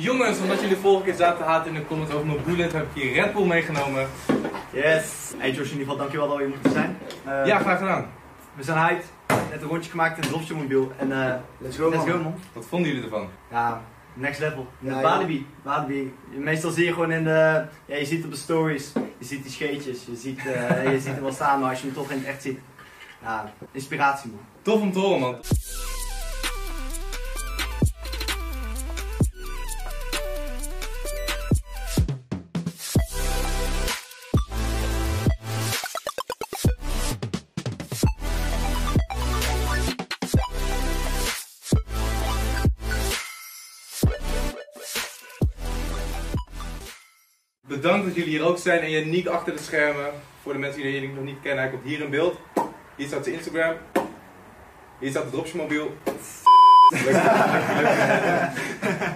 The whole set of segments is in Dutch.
Jongens, omdat jullie vorige keer zaten te haten in de comments over mijn bullet, heb ik hier Red Bull meegenomen. Yes! Hey Josh, in ieder geval dankjewel dat we hier moeten zijn. Uh, Ja, graag gedaan. We zijn hyped. Net een rondje gemaakt in het dropshipmobiel. En eh Let's go, let's man. go man. Wat vonden jullie ervan? Ja, next level. Ja, Ja, ja. Walibi. Walibi. Meestal zie je gewoon in de... Ja, je ziet op de stories. Je ziet die scheetjes. Je ziet, eh, je ziet hem wel staan, maar als je hem toch in het echt ziet. Ja, inspiratie man. Tof om te horen, man. Jullie hier ook zijn en Janiek achter de schermen. Voor de mensen die Janiek nog niet kennen, hij komt hier in beeld. Hier staat zijn Instagram. Hier staat het dropsmobiel.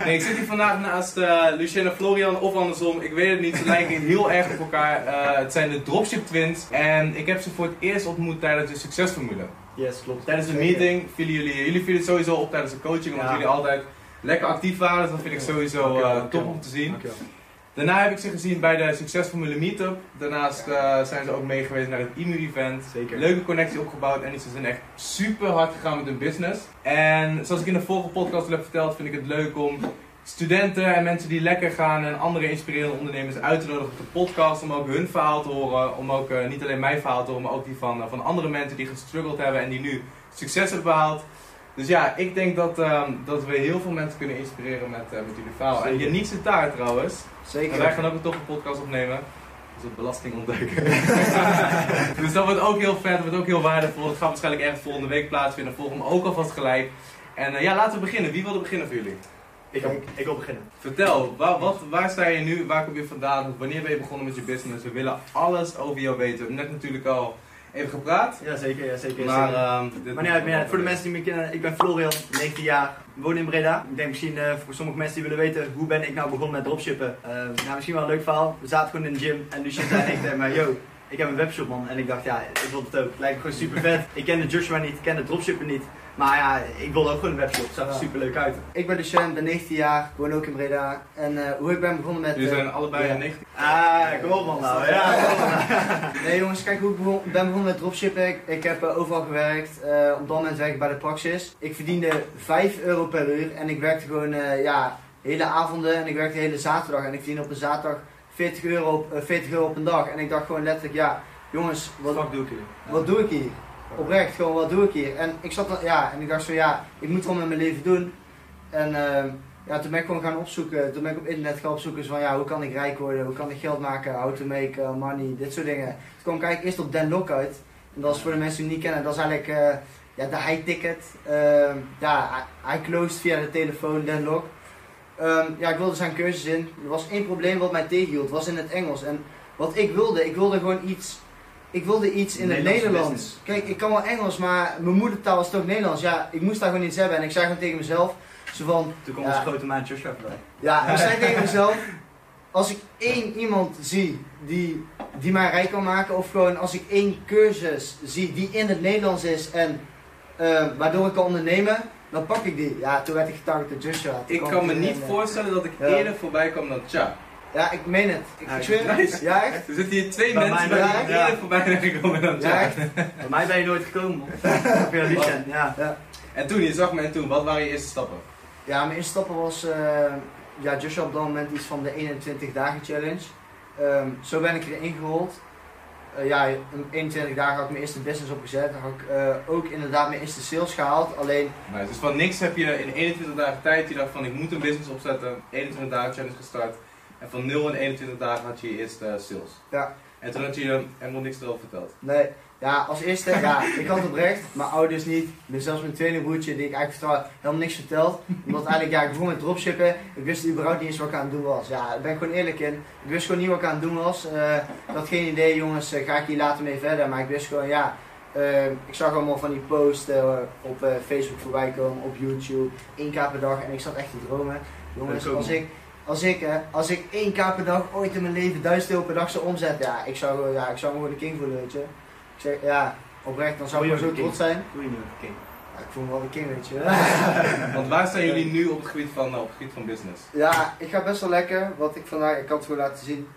nee, ik zit hier vandaag naast eh Lucien en Florian of andersom. Ik weet het niet, ze lijken heel erg op elkaar. Eh, het zijn de Dropship Twins. En ik heb ze voor het eerst ontmoet tijdens de succesformule. Yes, klopt. Tijdens de Zeker. meeting vielen jullie, jullie vielen sowieso op tijdens de coaching, omdat Ja. jullie altijd lekker actief waren. Dus dat vind ik sowieso eh, top om te zien. Dankjewel. Daarna heb ik ze gezien bij de Succesformule Meetup. Daarnaast eh, zijn ze ook mee geweest naar het IMU-event. Zeker. Leuke connectie opgebouwd en ze zijn echt super hard gegaan met hun business. En zoals ik in de vorige podcast al heb verteld, vind ik het leuk om studenten en mensen die lekker gaan en andere inspirerende ondernemers uit te nodigen op de podcast. Om ook hun verhaal te horen. Om ook eh, niet alleen mijn verhaal te horen, maar ook die van, eh, van andere mensen die gestruggeld hebben en die nu succes hebben behaald. Dus ja, ik denk dat, ehm, dat we heel veel mensen kunnen inspireren met, eh, met jullie verhaal. En Zeker. Janiek zit daar trouwens. Zeker. En wij gaan ook een toffe podcast opnemen. Dus het belasting ontduiken. dus dat wordt ook heel vet, dat wordt ook heel waardevol. Dat gaat waarschijnlijk ergens volgende week plaatsvinden. Volg hem ook alvast gelijk. En eh, ja, laten we beginnen. Wie wil er beginnen voor jullie? Ik, wil- ik wil beginnen. Vertel, waar, wat, waar sta je nu? Waar kom je vandaan? Wanneer ben je begonnen met je business? We willen alles over jou weten. We hebben net natuurlijk al even gepraat. Ja, zeker. Ja, zeker. Maar, zeker. ehm, Maar uit. voor de mensen die me kennen, ik ben Florian, 19 jaar, woon in Breda. Ik denk misschien eh, voor sommige mensen die willen weten, hoe ben ik nou begonnen met dropshippen? Nou, misschien wel een leuk verhaal. We zaten gewoon in de gym en Lucien zei echt tegen mij, yo, ik heb een webshop man. En ik dacht, ja, ik wil het ook. Het lijkt me gewoon super vet. Ik kende Joshua niet, ik kende dropshippen niet. Maar ja, ik wilde ook gewoon een webshop. Het zag er Ja. super leuk uit. Ik ben Lucien, ben 19 jaar, woon ook in Breda. En eh, hoe ik ben begonnen met... Jullie eh, zijn allebei ja. 19. Ah, kom op man nou. Ja, kom op, man. Nee jongens, kijk hoe ik begon, ben begonnen met dropshippen. Ik, heb eh, overal gewerkt. Eh, op dat moment werk ik bij de Praxis. Ik verdiende 5 euro per uur en ik werkte gewoon eh, ja, hele avonden en ik werkte hele zaterdag. En ik verdiende op een zaterdag 40 euro op, eh, 40 euro op een dag. En ik dacht gewoon letterlijk, ja jongens, wat, Wat doe ik hier? wat doe ik hier? Oprecht, gewoon wat doe ik hier? En ik zat ja, en ik dacht zo, ja, ik moet gewoon met mijn leven doen. En ehm, ja, toen ben ik gewoon gaan opzoeken, toen ben ik op internet gaan opzoeken van ja, hoe kan ik rijk worden, hoe kan ik geld maken, how to make uh, money, dit soort dingen. Toen kwam ik eigenlijk eerst op Dan Lok uit. En dat is voor de mensen die niet kennen, dat is eigenlijk eh, ja, de high ticket. Ehm, ja, hij closed via de telefoon, Dan Lok. Ehm, ja, ik wilde zijn cursus in. Er was één probleem wat mij tegenhield, was in het Engels. En wat ik wilde, ik wilde gewoon iets, ik wilde iets in het Nederlands. business. Kijk, ik kan wel Engels, maar mijn moedertaal is toch Nederlands. Ja, ik moest daar gewoon iets hebben. En ik zei gewoon tegen mezelf, zo van, Toen kwam Ja. onze grote maat Joshua voorbij. ja, ik zei tegen mezelf, als ik één iemand zie die, die mij rijk kan maken, of gewoon als ik één cursus zie die in het Nederlands is en eh, waardoor ik kan ondernemen, dan pak ik die. Ja, toen werd ik getarget door Joshua. Toen Ik kan me niet eh, voorstellen dat ik Ja. eerder voorbij kwam dan Tja. Ja, ik meen het. Ik, Ja, zweer het. Ja, echt? Er zitten hier twee Bij mensen mij die eerder voorbij zijn gekomen dan Ja, echt? Bij mij ben je nooit gekomen Lucien, ja. Ja. En toen, je zag me en toen, wat waren je eerste stappen? Ja, mijn eerste stappen was, eh, ja, Joshua op dat moment iets van de 21 dagen challenge. Ehm, zo ben ik erin gerold. Eh, ja, in 21 dagen had ik mijn eerste business opgezet. Had ik eh, ook inderdaad mijn eerste sales gehaald. Alleen, Nice. Dus van niks heb je in 21 dagen tijd, je dacht van ik moet een business opzetten, 21 dagen challenge gestart. En van 0 in 21 dagen had je je eerste eh, sales. Ja. En toen had je helemaal niks erover verteld. nee, ja, als eerste, ja, ik had oprecht, mijn ouders niet, zelfs mijn tweede broertje, die ik eigenlijk vertrouw, helemaal niks verteld. Omdat eigenlijk, ja, ik begon met dropshippen, ik wist überhaupt niet eens wat ik aan het doen was. Ja, daar ben ik gewoon eerlijk in. Ik wist gewoon niet wat ik aan het doen was. Eh, ik had geen idee, jongens, eh, ga ik hier later mee verder. Maar ik wist gewoon, ja, ik zag allemaal van die posts op eh, Facebook voorbij komen, op YouTube, 1k per dag. En ik zat echt te dromen. Jongens, als ik, als ik, eh, als ik 1k per dag ooit in mijn leven 1000 euro per dag zou omzetten, ja, ik zou, gewoon- ja, ik zou me gewoon de king voelen, weet je. Ik zeg, ja, oprecht, dan zou ik zo king. trots zijn. Doe je nu even king. Ja, ik voel me wel de king, weet je. Want waar staan jullie nu op het gebied van, op het gebied van business? ja, ik ga best wel lekker. Wat ik vandaag, ik kan het gewoon laten zien.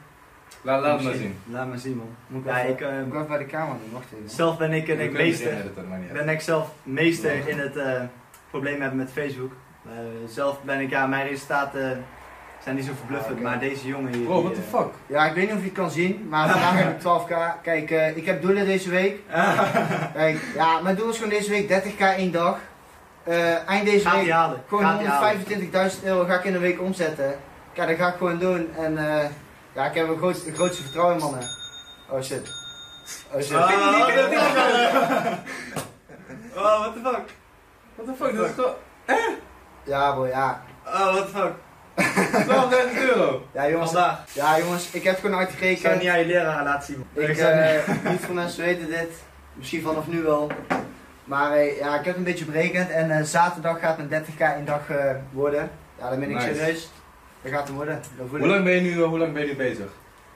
Laat, laat het maar zien. Laat maar zien, man. Moet ik, Ja, even, ik, eh, moet ik even bij de camera doen, wacht even. Zelf ben ik, en ik meester. editen, ben ik zelf meester in het eh, probleem hebben met Facebook. Eh, zelf ben ik, ja, mijn resultaten zijn niet zo verbluffend, maar deze jongen hier. Bro, what the eh, fuck? Ja, ik weet niet of je het kan zien, maar vandaag heb ik 12k. Kijk, eh, ik heb doelen deze week. Kijk, ja, mijn doel is gewoon deze week 30k één dag. Eh, eind deze Gaat week halen. gewoon Gaat die halen. 125.000 euro ga ik in een week omzetten. Ja, dat ga ik gewoon doen. En eh, ja, ik heb een groot, het grootste vertrouwen in mannen. Oh shit. Oh shit. Ah, wat de fuck? Oh, what the fuck? What the fuck? Dat is toch Ja bro, ja. Oh, what the fuck? 12.000 euro. Ja jongens, Vandaag. ja, jongens ik heb gewoon Ik zou niet aan je leraar laten zien. man. Ik, niet- eh, niet veel mensen weten dit. Misschien vanaf nu wel. Maar eh, ja, ik heb een beetje berekend. En eh, zaterdag gaat mijn 30k in dag worden. Ja, dan ben ik Nice. serieus. Dat gaat hem worden. Hoe lang ben je nu, hoe lang ben je nu bezig?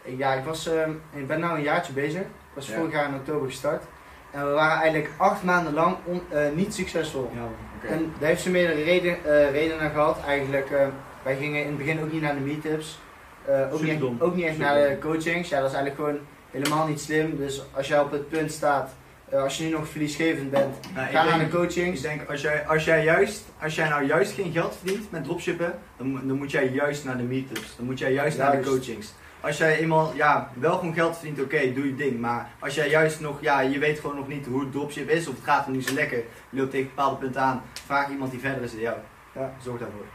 Ik- Ja, ik, was, eh, ik ben nu een jaartje bezig. Ik was Ja. vorig jaar in oktober gestart. En we waren eigenlijk acht maanden lang on- niet succesvol. Ja. En daar heeft ze meerdere reden, redenen gehad. Eigenlijk, eh, wij gingen in het begin ook niet naar de meetups. Eh ook, niet, ook niet echt naar de coachings. Ja, dat is eigenlijk gewoon helemaal niet slim. Dus als jij op het punt staat, eh, als je nu nog verliesgevend bent, Nou, ga naar de coachings. Ik denk, als jij, als, jij juist, als jij nou juist geen geld verdient met dropshippen, dan, moet- dan moet jij juist naar de meetups. Dan moet jij juist naar de coachings. Als jij eenmaal, ja, wel gewoon geld verdient, oké, doe je ding. Maar als jij juist nog, ja, je weet gewoon nog niet hoe het dropship is, of het gaat er niet zo lekker, je loopt tegen bepaalde punten aan, vraag iemand die verder is dan jou. Ja. Zorg daarvoor.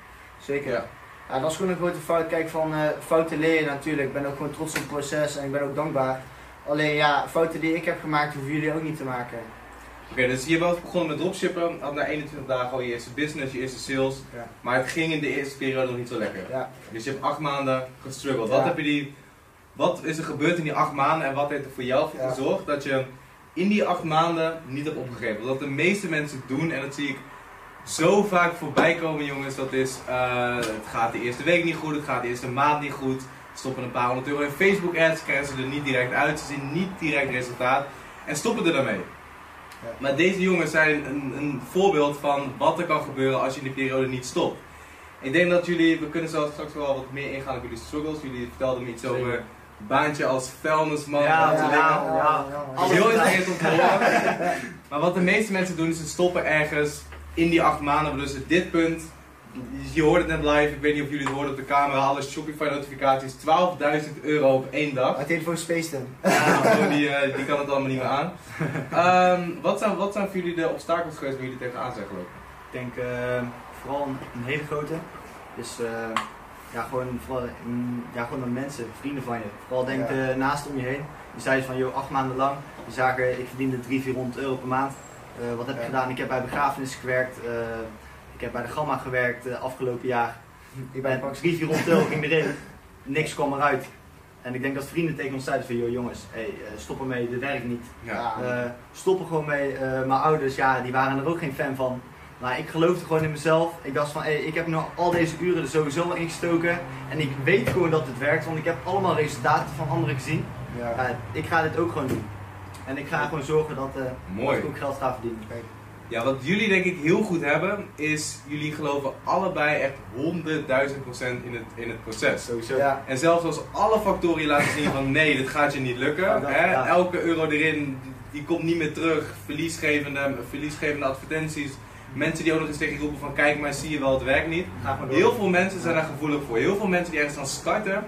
Zeker. Ja. Ja, dat is gewoon een grote fout. Kijk, van eh, fouten leren natuurlijk. Ik ben ook gewoon trots op het proces en ik ben ook dankbaar. Alleen ja, fouten die ik heb gemaakt, hoeven jullie ook niet te maken. Oké, dus je was begonnen met dropshippen, had na 21 dagen al je eerste business, je eerste sales. Ja. Maar het ging in de eerste periode nog niet zo lekker. Ja. Dus je hebt acht maanden gestruggeld. Wat, heb je die, wat is er gebeurd in die acht maanden en wat heeft er voor jou voor gezorgd dat je in die acht maanden niet hebt opgegeven? Wat de meeste mensen doen, en dat zie ik zo vaak voorbij komen jongens, dat is uh, het gaat de eerste week niet goed, het gaat de eerste maand niet goed. Stoppen een paar honderd euro in Facebook ads, krijgen ze er niet direct uit, ze zien niet direct resultaat en stoppen er daarmee. Ja. Maar deze jongens zijn een, een voorbeeld van wat er kan gebeuren als je in die periode niet stopt. Ik denk dat jullie, we kunnen zelfs straks wel wat meer ingaan op jullie struggles. Jullie vertelden me iets Zeker. over baantje als vuilnisman. Ja, ja, dingen. ja. Is heel interessant om te horen. Maar wat de meeste mensen doen is ze stoppen ergens in die acht maanden. Dus op dit punt, je hoort het net live, ik weet niet of jullie het hoorden op de camera, alle Shopify notificaties, 12.000 euro op één dag. Mijn telefoon spaced hem. Ja, die, eh, die kan het allemaal niet meer aan. Ehm, wat, zijn, wat zijn voor jullie de obstakels geweest waar jullie tegenaan zijn gelopen? Ik denk eh, vooral een, een hele grote. Dus eh, ja, gewoon, vooral, mm, ja, gewoon de mensen, vrienden van je. Vooral denk Ja. de naast om je heen. Die zeiden van, joh, acht maanden lang. Die zagen, ik verdiende 300, 400 euro per maand. Eh, wat heb ik Ja. gedaan? Ik heb bij begrafenis gewerkt. eh, ik heb bij de Gamma gewerkt uh, afgelopen jaar. Ik ben Bij 300, 400 euro ging erin. Niks kwam eruit. En ik denk dat vrienden tegen ons zeiden van, joh jongens, hey, stop ermee, dit werkt niet. Ja. Stop er gewoon mee. Mijn ouders, ja, die waren er ook geen fan van. Maar ik geloofde gewoon in mezelf. Ik dacht van, hey, ik heb nu al deze uren er sowieso al ingestoken. En ik weet gewoon dat het werkt, want ik heb allemaal resultaten van anderen gezien. Ja. Ik ga dit ook gewoon doen. En ik ga gewoon zorgen dat, dat Mooi. ik ook geld ga verdienen. Ja, wat jullie denk ik heel goed hebben, is jullie geloven allebei echt 100.000 procent in het, in het proces. Sowieso. Ja. En zelfs als alle factoren je laten zien van nee, dit gaat je niet lukken. Ja, dat- hè? ja. Elke euro erin, die komt niet meer terug. Verliesgevende, verliesgevende advertenties. Mensen die ook nog eens tegen je roepen van kijk maar, zie je wel, het werkt niet. Heel veel mensen zijn daar gevoelig voor. Heel veel mensen die ergens aan starten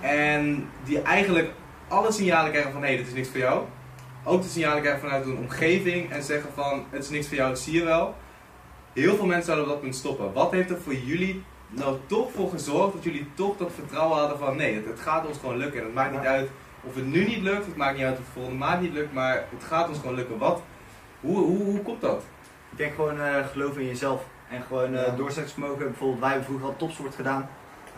en die eigenlijk alle signalen krijgen van hé, hey, dit is niks voor jou. Ook de signalen krijgen vanuit hun omgeving en zeggen van het is niks voor jou, dat zie je wel. Heel veel mensen zouden op dat punt stoppen. Wat heeft er voor jullie nou toch voor gezorgd dat jullie toch dat vertrouwen hadden van nee, het, het gaat ons gewoon lukken. En het maakt niet uit of het nu niet lukt, het maakt niet uit of het volgende maand niet lukt, maar het gaat ons gewoon lukken. Wat? Hoe, hoe, hoe komt dat? Ik denk gewoon uh, geloven in jezelf. En gewoon uh, Ja. doorzettingsvermogen. Bijvoorbeeld wij hebben vroeger al topsport gedaan.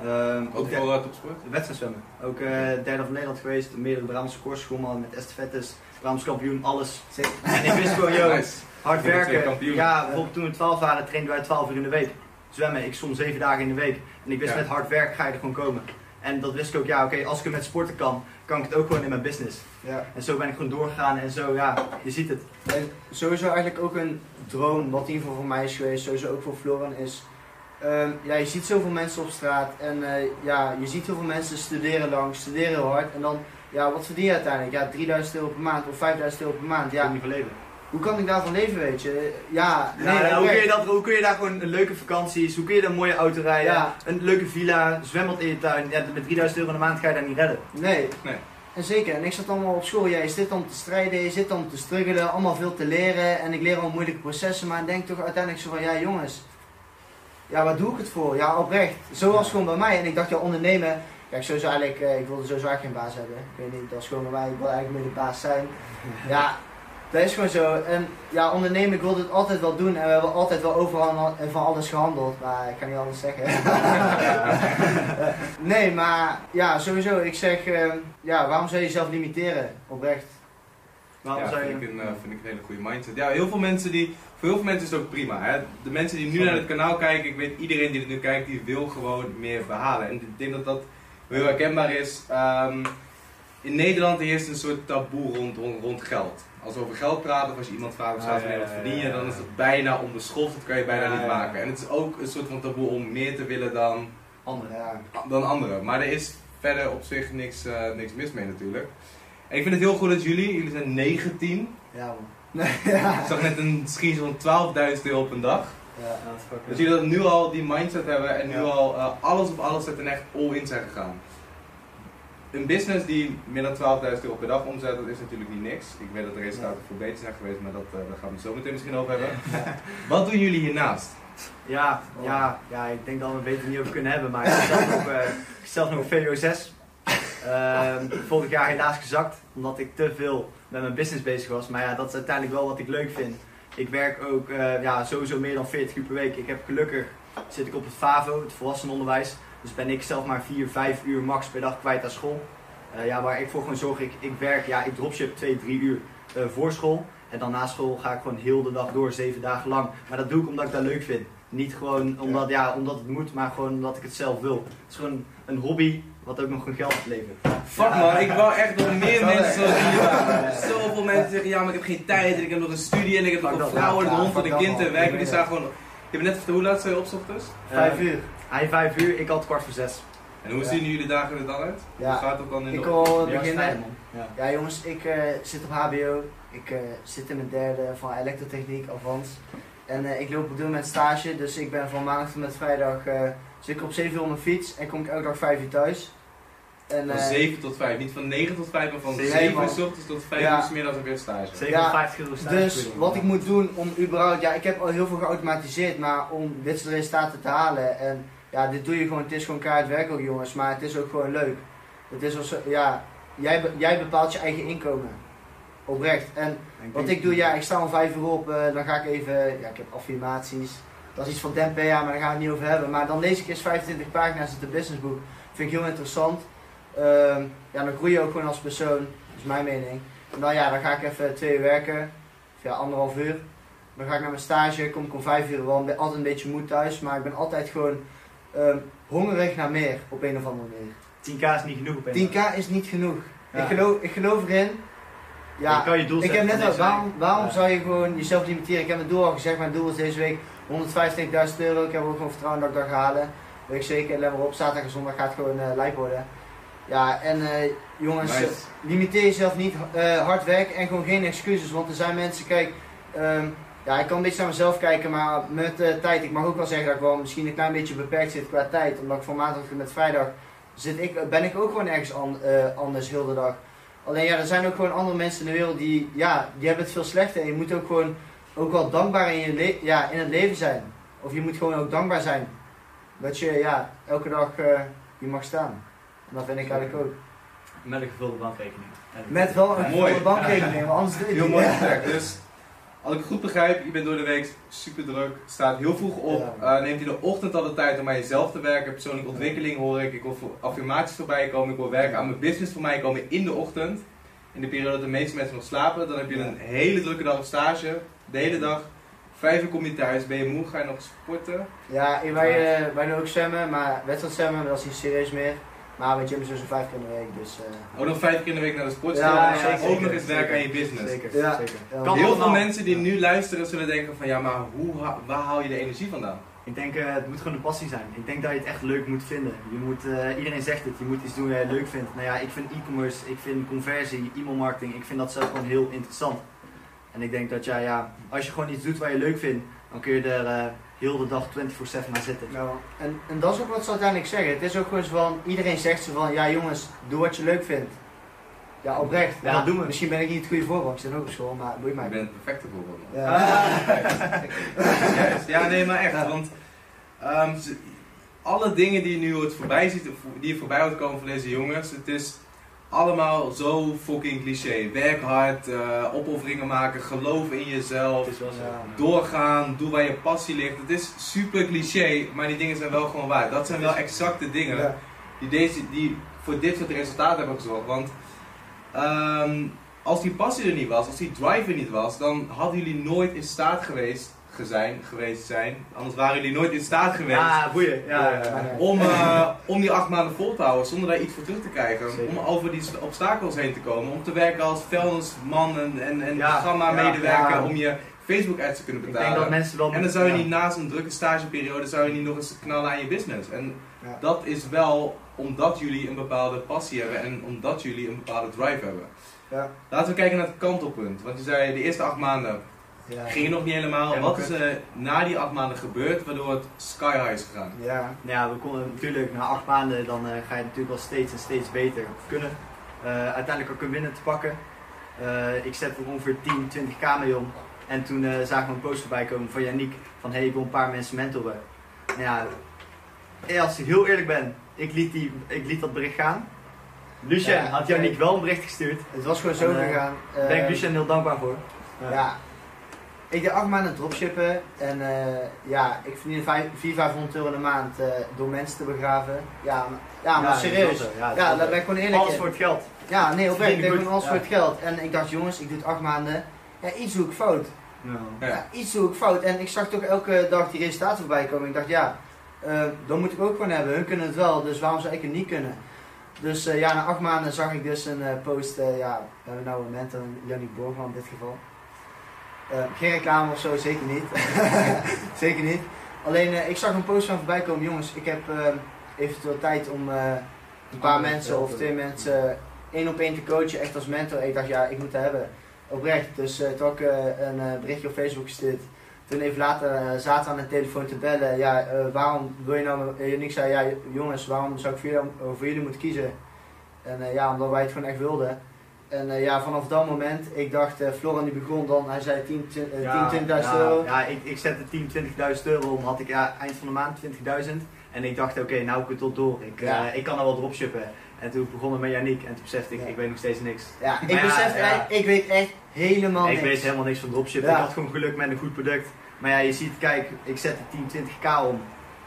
Uh, Ook voor uh, topsport? wedstrijd zwemmen. Ook uh, derde van Nederland geweest. Meerdere Brabantse koers met estafettes. Brabants kampioen, alles. En ik wist gewoon, joh, Nice. hard werken. Ja, bijvoorbeeld toen we 12 waren, trainden wij 12 uur in de week. Zwemmen, ik soms 7 dagen in de week. En ik wist Ja. met hard werk ga je er gewoon komen. En dat wist ik ook, ja oké, als ik het met sporten kan, kan ik het ook gewoon in mijn business. Ja. En zo ben ik gewoon doorgegaan en zo, ja, je ziet het. En sowieso eigenlijk ook een droom, wat in ieder geval voor mij is geweest, sowieso ook voor Floran, is... ehm, ja, je ziet zoveel mensen op straat en eh, ja, je ziet heel veel mensen studeren lang, studeren hard. En dan, ja, wat verdien je uiteindelijk? Ja, 3000 euro per maand of 5000 euro per maand. Ja. Ja, niet van leven. hoe kan ik daarvan leven, weet je? Ja, nee, Ja, hoe, kun je dat, hoe kun je daar gewoon een leuke vakanties, hoe kun je daar een mooie auto rijden, Ja. een leuke villa, zwembad in je tuin. Ja, met 3000 euro in de maand ga je dat niet redden. Nee. Nee. En zeker, en ik zat allemaal op school, ja, je zit dan te strijden, je zit dan te struggelen, allemaal veel te leren en ik leer al moeilijke processen, maar ik denk toch uiteindelijk zo van, ja jongens, ja waar doe ik het voor? Ja oprecht, zoals gewoon bij mij en ik dacht ja ondernemen, kijk sowieso eigenlijk, eh, ik wilde sowieso eigenlijk geen baas hebben, ik weet niet, dat is gewoon bij mij, ik wil eigenlijk meer de baas zijn. Ja, dat is gewoon zo en ja ondernemen, ik wilde het altijd wel doen en we hebben altijd wel overal en van alles gehandeld, maar ik kan niet anders zeggen. nee, maar ja, sowieso. Ik zeg, eh, ja, waarom zou je jezelf limiteren? Oprecht. Waarom ja, zou vind, je... ik een, eh, vind ik een hele goede mindset. Ja, heel veel mensen die, voor heel veel mensen is het ook prima. Hè? De mensen die nu Sorry. naar het kanaal kijken, ik weet iedereen die het nu kijkt, die wil gewoon meer behalen. En ik denk dat dat heel herkenbaar is. Ehm, in Nederland heerst een soort taboe rond, rond, rond geld. Als we over geld praten, of als je iemand vraagt of Ah, zelfs ja, wanneer wat verdien je, dan is het bijna onbeschoft. Dat kan je bijna niet maken. En het is ook een soort van taboe om meer te willen dan, Anderen. Dan anderen. Maar er is verder op zich niks, eh, niks mis mee natuurlijk. En ik vind het heel goed dat jullie, jullie zijn 19. Ja, man. Ik zag net een screenshot van 12.000 euro op een dag. Ja. Ja, dat is fucking- Dat jullie dat nu al die mindset hebben en nu al eh, alles op alles zetten en echt all in zijn gegaan. Een business die meer dan 12.000 euro per dag omzet, dat is natuurlijk niet niks. Ik weet dat de resultaten veel beter zijn geweest, maar dat, eh, daar gaan we het zo meteen misschien over hebben. Wat doen jullie hiernaast? Ja, ja, ja, ik denk dat we het beter niet over kunnen hebben, maar ik heb zelf nog, heb zelf nog een VO6. Ehm, vorig jaar helaas gezakt, omdat ik te veel met mijn business bezig was. Maar ja, dat is uiteindelijk wel wat ik leuk vind. Ik werk ook eh, ja, sowieso meer dan 40 uur per week. Ik heb gelukkig, zit ik op het FAVO, het volwassenenonderwijs. Dus ben ik zelf maar 4, 5 uur max per dag kwijt aan school. Eh, ja, waar ik voor gewoon zorg, ik, ik werk, ja, ik dropship 2, 3 uur eh, voor school. En dan na school ga ik gewoon heel de dag door, 7 dagen lang. Maar dat doe ik omdat ik dat leuk vind. Niet gewoon omdat, ja, omdat het moet, maar gewoon omdat ik het zelf wil. Het is gewoon een hobby wat ook nog een geld oplevert. Fuck man, ik wou echt nog meer mensen ik? zoals jullie waren. Zoveel mensen zeggen, ja maar ik heb geen tijd en ik heb nog een studie en ik heb nog een dat, vrouw en een hond en een dat, kind en man. werken. Ik Die staan gewoon... Je hebt net verteld, hoe laat sta je op 's ochtends? Vijf Eh, uur. Hij vijf uur, ik had kwart voor zes. En hoe zien jullie dagen er dan uit? Hoe Ja. gaat dat dan in Ik de... wil Ja, beginnen. Ja. Ja jongens, ik eh, zit op HBO. Ik eh, zit in mijn derde van elektrotechniek, Avans. En eh, ik loop op dit moment stage, dus ik ben van maandag tot met vrijdag eh, zit ik op 7 uur op mijn fiets en kom ik elke dag 5 uur thuis. En, Van eh, 7 tot 5, niet van 9 tot 5, maar van Zeven, 7 uur s ochtends tot 5 Ja. uur 's middags en weer stage. 57 euro stage. Dus wat ik moet doen om überhaupt, ja ik heb al heel veel geautomatiseerd, maar om dit soort resultaten te halen en ja dit doe je gewoon, het is gewoon keihard werk ook jongens, maar het is ook gewoon leuk. Het is als, ja, jij, jij bepaalt je eigen inkomen. Oprecht. En wat ik doe, ja ik sta om 5 uur op, eh, dan ga ik even, ja ik heb affirmaties, dat is iets van 10 per jaar, maar daar gaan we het niet over hebben. Maar dan lees ik eens 25 pagina's uit het businessboek, vind ik heel interessant. Ehm, ja dan groei je ook gewoon als persoon, dat is mijn mening. En dan ja, dan ga ik even twee uur werken, of ja, anderhalf uur. Dan ga ik naar mijn stage, kom ik om vijf uur wel, ben altijd een beetje moe thuis, maar ik ben altijd gewoon ehm, hongerig naar meer, op een of andere manier. 10k is niet genoeg op een 10k is niet genoeg. Ja. Ik, geloof, ik geloof erin. Ja, kan je doel ik heb net al, waarom, waarom Ja. zou je gewoon jezelf limiteren? Ik heb mijn doel al gezegd, mijn doel is deze week 125.000 euro. Ik heb ook gewoon vertrouwen dat ik dat ga halen. Weet ik zeker, let maar op, zaterdag en zondag gaat het gewoon eh lijp worden. Ja, en eh, jongens, Nice. limiteer jezelf niet, eh, hard werken en gewoon geen excuses. Want er zijn mensen, kijk, ehm, ja, ik kan een beetje naar mezelf kijken, maar met eh, tijd, ik mag ook wel zeggen dat ik wel misschien een klein beetje beperkt zit qua tijd. Omdat ik van maandag tot met vrijdag zit ik, ben ik ook gewoon ergens an- anders heel de dag. Alleen ja, er zijn ook gewoon andere mensen in de wereld die, ja, die hebben het veel slechter. En je moet ook gewoon ook wel dankbaar in, je le- ja, in het leven zijn. Of je moet gewoon ook dankbaar zijn. Dat je ja, elke dag hier mag staan. En dat vind ik eigenlijk ook. Met een gevulde bankrekening. Met wel een Mooi. volle bankrekening, want anders doe je het Heel mooi gezegd. Dus, als ik het goed begrijp, je bent door de week super druk, staat heel vroeg op, Ja. eh, neemt in de ochtend al de tijd om aan jezelf te werken, persoonlijke ontwikkeling hoor ik, ik wil voor affirmaties voorbij komen, ik wil werken aan mijn business voor mij komen in de ochtend. In de periode dat de meeste mensen nog slapen, dan heb je een hele drukke dag op stage, de hele dag. Vijf uur kom je thuis, ben je moe, ga je nog sporten? Ja, wij, eh, wij doen ook zwemmen, maar wedstrijd zwemmen, dat is niet serieus meer. Maar mijn gym is dus vijf keer in de week, dus... eh, Ook nog vijf keer in de week naar de sportschool. Ja, en zeker, ook nog eens werken aan je business. Zeker, Ja. zeker. Heel veel mensen die Ja. nu luisteren zullen denken van ja, maar hoe, waar haal je de energie vandaan? Ik denk, eh, het moet gewoon een passie zijn. Ik denk dat je het echt leuk moet vinden. Je moet, eh, iedereen zegt het, je moet iets doen wat je leuk vindt. Nou ja, ik vind e-commerce, ik vind conversie, e-mailmarketing, ik vind dat zelf gewoon heel interessant. En ik denk dat ja, ja, als je gewoon iets doet wat je leuk vindt, dan kun je er eh, heel de dag 24-7 aan zitten. Nou, en, en dat is ook wat ze uiteindelijk zeggen. Het is ook gewoon zo van, iedereen zegt zo van, ja jongens, doe wat je leuk vindt. Ja, oprecht. Ja, Nou, doen we. Misschien ben ik niet het goede voorbeeld, ik zit ook op school, maar boeit mij. Ik ben het perfecte voorbeeld. man. Ja. Juist. Ja, nee, maar echt. Want ehm, ze- alle dingen die je nu hoort voorbij ziet, die je voorbij hoort komen van deze jongens, het is allemaal zo fucking cliché. Werk hard, eh, opofferingen maken, geloof in jezelf, doorgaan, doe waar je passie ligt. Het is super cliché, maar die dingen zijn wel gewoon waar. Dat zijn wel exacte dingen die, deze, die voor dit soort resultaten hebben gezorgd. Want ehm, als die passie er niet was, als die drive er niet was, dan hadden jullie nooit in staat geweest, gezijn, geweest zijn. Anders waren jullie nooit in staat geweest Ja, boeien. Ja, ja, om, eh, om die acht maanden vol te houden zonder daar iets voor terug te krijgen. Zeker. Om over die obstakels heen te komen. Om te werken als vuilnisman en, en, en programma-medewerker om je Facebook ads te kunnen Ik betalen. denk dat mensen wel... En dan zou je niet naast een drukke stageperiode zou je niet nog eens knallen aan je business. En dat is wel omdat jullie een bepaalde passie hebben en omdat jullie een bepaalde drive hebben. Ja. Laten we kijken naar het kantelpunt. Want je zei de eerste acht maanden Ja. ging het nog niet helemaal. Wat is er na die acht maanden gebeurd waardoor het sky high is gegaan? Ja. Nou ja, we konden natuurlijk na acht maanden, dan eh, ga je natuurlijk wel steeds en steeds beter kunnen. Eh, uiteindelijk ook een winnaar te pakken. Eh, ik zette er ongeveer 10, 20k mee om. En toen eh, zagen we een post voorbij komen van Yannick van hey, ik wil een paar mensen mentoren. Nou ja, eh, als ik heel eerlijk ben, ik liet, die, ik liet dat bericht gaan. Lucien Ja, had. Yannick wel een bericht gestuurd. Het was gewoon zo En, eh, gegaan. Daar ben ik Eh, Lucien heel dankbaar voor. Ja. Ik deed acht maanden dropshippen en eh, ja, ik verdiende vijf- 400, 500 euro in de maand eh, door mensen te begraven. Ja, maar, ja, maar serieus. Ja, Ja, daar ben ik gewoon eerlijk Alles in. voor het geld. Ja, nee, oprecht. Ik deed gewoon alles voor het geld. En ik dacht, jongens, ik doe het acht maanden. Ja, iets doe ik fout. Ja. Ja, iets doe ik fout. En ik zag toch elke dag die resultaten voorbij komen. Ik dacht, ja, eh dat moet ik ook gewoon hebben. Hun kunnen het wel, dus waarom zou ik het niet kunnen? Dus ja, na acht maanden zag ik dus een post, ja, we hebben nou een mentor, Jannik Borgman in dit geval. Eh, geen reclame of zo, zeker niet. zeker niet. Alleen, eh, ik zag een post van voorbij komen, jongens, ik heb eh, eventueel tijd om een paar Oh, mensen of twee mensen één op één te coachen, echt als mentor. Ik dacht, ja, ik moet dat hebben. Oprecht. Dus toen ik een berichtje op Facebook gestuurd. Toen even later zaten we aan de telefoon te bellen. Ja, waarom wil je nou... En ik zei, ja jongens, waarom zou ik voor jullie, voor jullie moeten kiezen? En ja, omdat wij het gewoon echt wilden. En eh, ja, vanaf dat moment, ik dacht, eh Florian die begon dan, hij zei 10, 10, Ja, 20.000 ja, euro. Ja, ik, ik zette 10, 20.000 euro om, had ik ja, eind van de maand 20.000. En ik dacht, oké, nou ik het tot door. Ik, Ja. eh, ik kan er wel dropshippen. En toen begon het met Yannick en toen besefte ik, ik weet nog steeds niks. Ja, ik Maar ja, besef, ja. echt, ik weet echt helemaal ik niks. weet helemaal niks van dropshippen. Ik had gewoon geluk met een goed product. Maar ja, je ziet, kijk, ik zette 10, 20k om.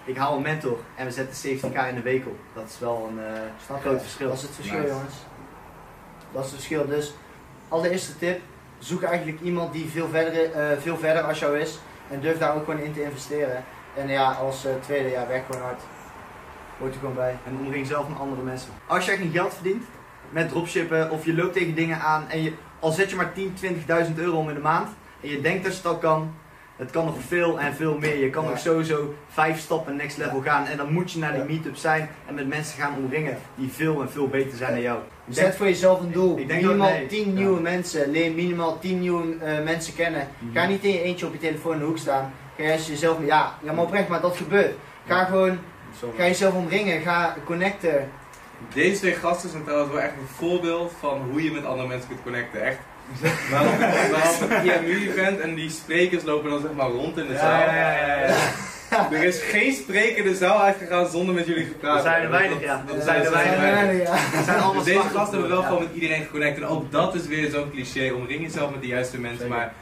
Ik haal een mentor en we zetten 70k in de week op. Dat is wel een groot verschil. Dat is het verschil, Nice. jongens. Dat is het verschil. Dus, allereerste tip, zoek eigenlijk iemand die veel verder, eh, veel verder als jou is. En durf daar ook gewoon in te investeren. En ja, als eh, tweede, ja, werk gewoon hard. Hoort er gewoon bij. En omring zelf met andere mensen. Als jij geen geld verdient met dropshippen of je loopt tegen dingen aan en je, al zet je maar 10, 20.000 euro om in de maand en je denkt dat je dat kan, het kan nog veel en veel meer. Je kan Ja. nog sowieso vijf stappen next level gaan en dan moet je naar die meetup zijn en met mensen gaan omringen die veel en veel beter zijn dan jou. Zet denk- voor jezelf een doel. Ik denk minimaal nee. 10 Ja. nieuwe mensen. Leer minimaal 10 nieuwe eh, mensen kennen. Ga niet in je eentje op je telefoon in de hoek staan. Ga juist jezelf... Ja, ja maar oprecht, maar dat gebeurt. Ga gewoon... Ga jezelf omringen. Ga connecten. Deze twee gasten zijn trouwens wel echt een voorbeeld van hoe je met andere mensen kunt connecten. Echt. Waarom waarom een IMU-event en die sprekers lopen dan zeg maar rond in de zaal. Ja, ja, ja. Er is geen spreker de zaal uitgegaan zonder met jullie gepraat Er zijn er weinig, ja. Er dat- zijn er weinig. Het zijn allemaal deze gasten hebben wel gewoon met iedereen geconnect. En ook dat is weer zo'n cliché. Omring jezelf met de juiste mensen. Maar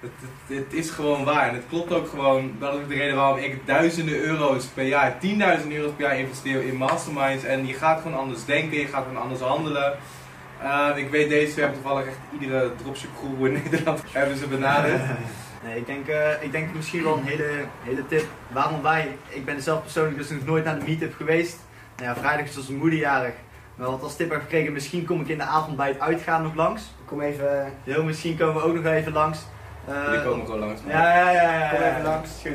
het, het, het is gewoon waar. En het klopt ook gewoon. Dat is ook de reden waarom ik duizenden euro's per jaar, 10.000 euro's per jaar investeer in masterminds. En je gaat gewoon anders denken, je gaat gewoon anders handelen. Uh, ik weet deze twee hebben toevallig echt iedere dropship guru in Nederland hebben ze benaderd. Nee, ik denk, eh, ik denk misschien wel een hele, hele tip. Waarom wij, ik ben zelf persoonlijk dus nog nooit naar de meetup geweest. Nou ja, vrijdag is onze moeder jarig. Maar wat als tip heb gekregen, misschien kom ik in de avond bij het uitgaan nog langs. Kom even, Heel misschien komen we ook nog even langs. Eh, Die komen gewoon langs. Ja, ja, ja. ja, kom ja. even langs. Goed.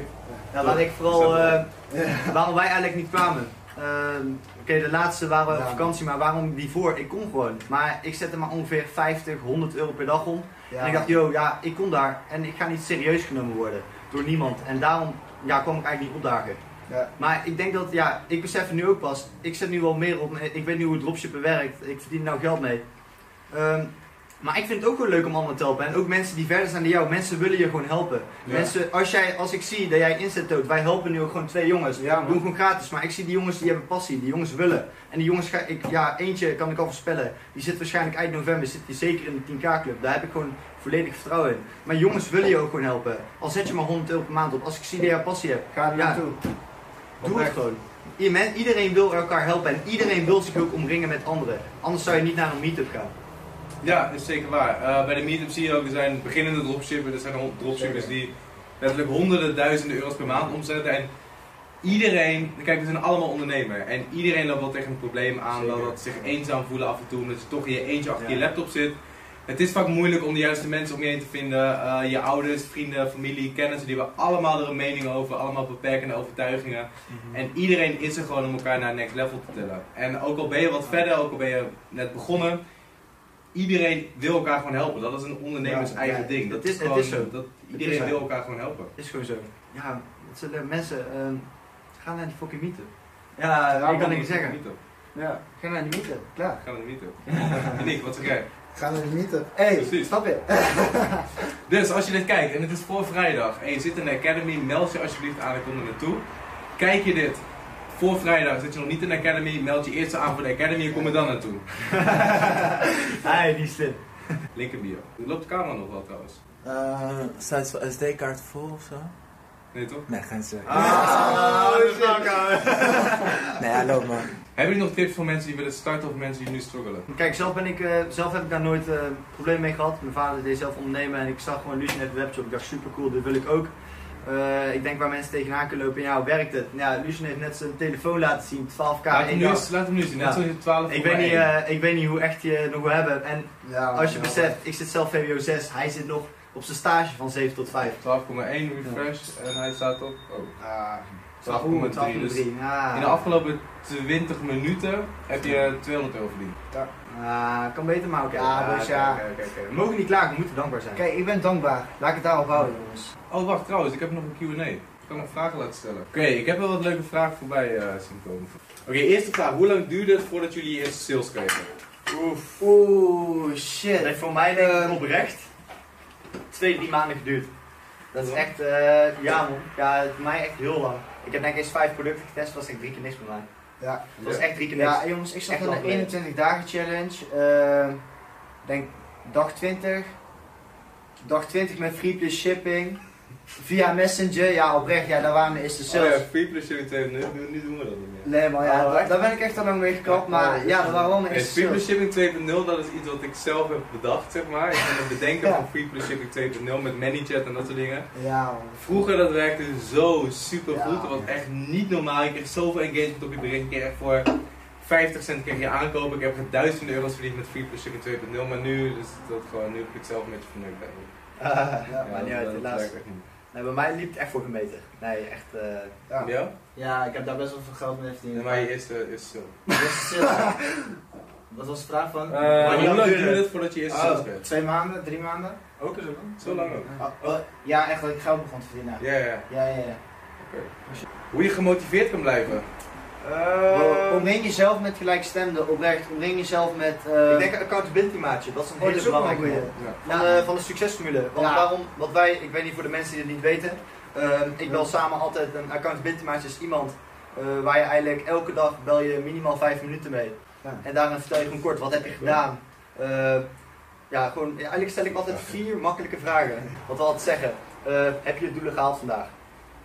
Nou, laat ik vooral eh, waarom wij eigenlijk niet kwamen. Ehm, Oké, de laatste waren we op Ja. vakantie, maar waarom die voor? Ik kon gewoon. Maar ik zette maar ongeveer 50, 100 euro per dag om. Ja. En ik dacht, yo, ja, ik kom daar en ik ga niet serieus genomen worden door niemand. En daarom ja, kwam ik eigenlijk niet opdagen. Ja. Maar ik denk dat, ja, ik besef het nu ook pas. Ik zet nu wel meer op, ik weet nu hoe dropshippen werkt. Ik verdien er nou geld mee. Ehm, maar ik vind het ook wel leuk om anderen te helpen. En ook mensen die verder zijn dan jou. Mensen willen je gewoon helpen. Ja. Mensen, als, jij, als ik zie dat jij inzet doet, wij helpen nu ook gewoon twee jongens. Ja. We doen gewoon gratis. Maar ik zie die jongens die hebben passie. Die jongens willen. En die jongens, ga ik, ja, eentje kan ik al voorspellen. Die zit waarschijnlijk eind november, zit die zeker in de 10k club. Daar heb ik gewoon volledig vertrouwen in. Maar jongens willen je ook gewoon helpen. Al zet je maar 100 euro per maand op. Als ik zie dat jij passie hebt, Ga er Ja. naartoe. doe het gewoon. Iedereen wil elkaar helpen en iedereen wil zich ook omringen met anderen. Anders zou je niet naar een meetup gaan. Ja, dat is zeker waar. Eh, bij de meetup zie je ook, er zijn beginnende dropshippers, er zijn dropshippers die letterlijk honderden duizenden euro's per maand omzetten. En iedereen, kijk, we zijn allemaal ondernemer. En iedereen loopt wel tegen een probleem aan, Zeker. dat, ze zich eenzaam voelen af en toe, omdat je toch in je eentje achter Ja. je laptop zit. Het is vaak moeilijk om de juiste mensen om je heen te vinden. Eh, je ouders, vrienden, familie, kennissen, die hebben allemaal er een mening over, allemaal beperkende overtuigingen. En iedereen is er gewoon om elkaar naar het next level te tillen. En ook al ben je wat verder, ook al ben je net begonnen, iedereen wil elkaar gewoon helpen. Dat is een ondernemers Ja, eigen ja, ding. Dat is- het gewoon, is zo. Dat, iedereen zo. wil elkaar gewoon helpen. Is gewoon zo. Ja, het zullen mensen, ehm, ga naar die fucking meetup. Ja, Ja, ik kan niks zeggen. Ja, ga naar de meetup. Klaar. Ga naar de meetup. Nick, wat zeg jij? Ga naar de. Hé, Precies. stap je. Dus als je dit kijkt en het is voor vrijdag en je zit in de Academy, meld je alsjeblieft aan en kom er naartoe. Kijk je dit voor vrijdag, zit je nog niet in de Academy, meld je eerst aan voor de Academy en kom er dan naartoe. Hij, die is slim. Link in bio. Loopt de camera nog wel trouwens? Uh, staat zo'n SD-kaart vol of zo? Nee toch? Nee, geen ze. Ah, Oh, de shit. vlakken. Nee, hallo man. Hebben jullie nog tips voor mensen die willen starten of mensen die nu struggelen? Kijk, zelf, ben ik, eh, zelf heb ik daar nooit eh probleem mee gehad. Mijn vader deed zelf ondernemen en ik zag gewoon Lucien net de webshop. Ik dacht super cool, dit wil ik ook. Eh, ik denk waar mensen tegenaan kunnen lopen, ja, hoe werkt het? Nou, Ja, Lucien heeft net zijn telefoon laten zien, 12k. Laat hem, nu eens, laat hem nu zien, net Ja. zoals je 12 ik, weet niet, eh, ik weet niet hoe echt je het nog wil hebben. En Ja, als je ja. beseft, ik zit zelf VWO 6, hij zit nog op zijn stage van 7 tot 5. 12,1 refresh en hij staat op oh, Ah, 12,3. Dus 12,3. Ja. in de afgelopen 20 minuten heb je 200 euro verdiend. Ah, kan beter, maar oké. Ja, dus ja. oké, oké, oké. We mogen niet klagen, we moeten dankbaar zijn. Kijk, ik ben dankbaar. Laat ik het daarop houden, jongens. Oh wacht, trouwens, ik heb nog een Q&A. Ik kan nog vragen laten stellen. Oké, ik heb wel wat leuke vragen voorbij eh, zien komen. Oké, eerste vraag. Hoe lang duurde het voordat jullie je eerste sales kregen? Oef. Oeh, Het shit. heeft voor mij denk ik Eh, oprecht twee, drie maanden geduurd. Dat is echt, eh, ja man, ja, voor mij echt heel lang. Ik heb denk ik eens vijf producten getest, dat was echt drie keer niks voor mij. Ja. Dat was echt drie keer niks. Ja, jongens, ik zat Echt in de geleden. 21 dagen challenge. eh, denk dag 20. Dag 20 met free plus shipping. Via Messenger, ja oprecht, ja, daar waren eerste sales. Oh ja, free plus shipping 2, nu, nu, nu doen we dat niet meer. Nee man, ja, Oh, daar ben ik echt al lang mee gekapt, maar Oh, ja, waren wel mijn Nee, eerste free plus shipping 2.0, dat is iets wat ik zelf heb bedacht, zeg maar. Ik ben het bedenken Ja. van free plus shipping 2.0 met ManyChat en dat soort dingen. Ja man. Vroeger dat werkte zo super goed. Ja. Dat was echt niet normaal. Je kreeg zoveel engagement op je bericht. Je kreeg echt voor 50 cent kreeg je aankopen. Ik heb duizenden euro's verdiend met free plus shipping 2.0. Maar nu is dat gewoon, nu heb ik het zelf een beetje verneukt eigenlijk. Ah, ja, maar niet uit, helaas. Nee, bij mij liep het echt voor gemeten. Nee, echt, eh, Ja. Ja? Ja, ik heb daar best wel veel geld mee verdiend. Nee, maar je eerste is zo. Stil. Wat was de vraag van? Maar hoe lang lang duurde het voordat je eerste sales Oh, kreeg? twee maanden, drie maanden? ook zo dan? Zo lang ook. Oh, oh, ja, echt dat ik geld begon te verdienen. Ja, ja. Ja, ja, ja. Hoe je gemotiveerd kan blijven. Eh, Omring jezelf met gelijkstemden, oprecht. Omring jezelf met... eh, ik denk accountability maatje, dat is een oh, hele dat belangrijke. Ja. Van, de, van de succesformule. Want Ja. waarom, wat wij, ik weet niet voor de mensen die het niet weten, ehm, ik bel samen altijd een accountability maatje is iemand eh, waar je eigenlijk elke dag bel je minimaal vijf minuten mee. Ja. En daarin vertel je gewoon kort, wat heb je gedaan? Eh, ja, gewoon, eigenlijk stel ik altijd vier makkelijke vragen. Wat we altijd zeggen, eh, heb je je doelen gehaald vandaag?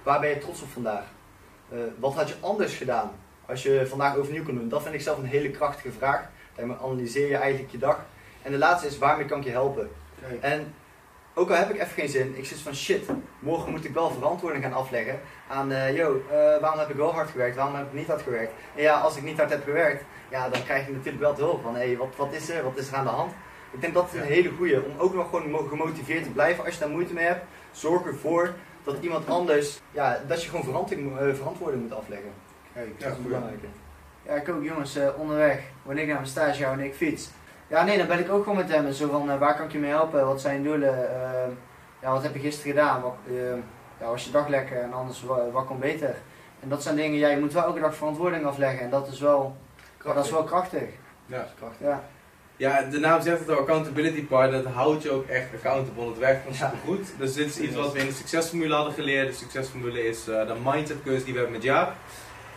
Waar ben je trots op vandaag? Eh, wat had je anders gedaan als je vandaag overnieuw kon doen? Dat vind ik zelf een hele krachtige vraag. Daarmee analyseer je eigenlijk je dag. En de laatste is, waarmee kan ik je helpen? Kijk. En ook al heb ik even geen zin, ik zit van shit, morgen moet ik wel verantwoording gaan afleggen aan, eh yo, eh, waarom heb ik wel hard gewerkt, waarom heb ik niet hard gewerkt? En ja, als ik niet hard heb gewerkt, ja, dan krijg je natuurlijk wel te hulp van, hé, hey, wat, wat is er, wat is er aan de hand? Ik denk dat het een Ja. hele goede om ook nog gewoon mo- gemotiveerd te blijven als je daar moeite mee hebt. Zorg ervoor dat iemand anders, ja, dat je gewoon verantwoording, eh, verantwoording moet afleggen. Kijk, Dat is belangrijke. Ja, ik ook jongens, eh, onderweg, wanneer ik naar mijn stage ga, wanneer ik fiets. Ja, nee, dan ben ik ook gewoon met hem. Zo van, eh, waar kan ik je mee helpen? Wat zijn je doelen? Eh, ja, wat heb je gisteren gedaan? Wat, eh, ja, was je dag lekker? En anders, wa- wat kon beter? En dat zijn dingen, ja, je moet wel elke dag verantwoording afleggen. En dat is wel, ja, dat is wel krachtig. Ja. krachtig. Ja, Ja, de naam zegt het al, accountability partner, dat houdt je ook echt accountable. Het werkt gewoon Ja. supergoed. Dus dit is iets wat we in de succesformule hadden geleerd. De succesformule is eh, de mindset cursus die we hebben met Jaap.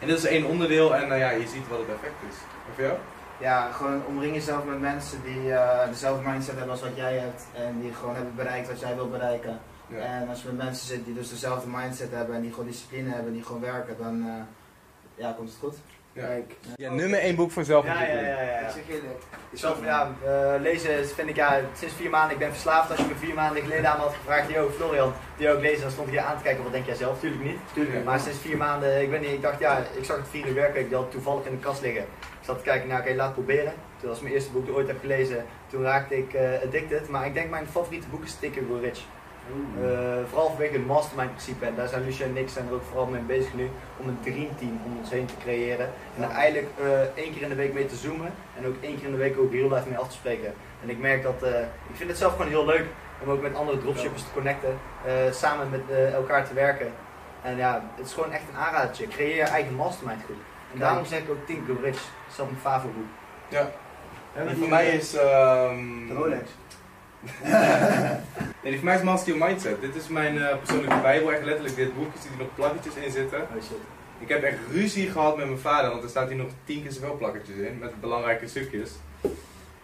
En dit is één onderdeel en nou ja, je ziet wat het effect is. En voor jou? Ja, gewoon omring jezelf met mensen die eh, dezelfde mindset hebben als wat jij hebt. En die gewoon hebben bereikt wat jij wil bereiken. Ja. En als je met mensen zit die dus dezelfde mindset hebben en die gewoon discipline hebben, die gewoon werken, dan eh, ja, komt het goed. Ja. kijk. Ja, nummer één boek voor Ja, zelfontwikkeling. ja, ja, ja. Ik zeg eerlijk. Ik zat, ja, eh, lezen vind ik ja, sinds vier maanden, ik ben verslaafd. Als je me vier maanden geleden aan me had gevraagd, yo Florian, die ook lezen, dan stond ik hier aan te kijken, wat denk jij zelf? Tuurlijk niet. Tuurlijk. Maar sinds vier maanden, ik weet niet, ik dacht ja, ik zag het vier uur werken, die had toevallig in de kast liggen. Ik zat te kijken, nou oké, laat het proberen. Toen was mijn eerste boek dat ik ooit heb gelezen, toen raakte ik eh, addicted. Maar ik denk mijn favoriete boek is Grow Rich. Eh, vooral vanwege het mastermind principe. En daar zijn Lucia en ik zijn er ook vooral mee bezig nu. Om een dreamteam om ons heen te creëren. En er eigenlijk eh, één keer in de week mee te zoomen. En ook één keer in de week ook real life mee af te spreken. En ik merk dat, eh, ik vind het zelf gewoon heel leuk om ook met andere dropshippers te connecten. eh, samen met eh, elkaar te werken. En ja, het is gewoon echt een aanradertje. Creëer je eigen mastermind groep. En Kijk. daarom zeg ik ook Grow Rich. Dat is zelf mijn favoriete boek. Ja. En voor mij is... ehm, De Rolex. Nee, die voor mij is Master Your Mindset. Dit is mijn eh, persoonlijke bijbel, echt letterlijk dit boek. Er zitten nog plakkertjes in zitten. Oh shit. Ik heb echt ruzie gehad met mijn vader, want er staat hier nog tien keer zoveel plakkertjes in, met belangrijke stukjes.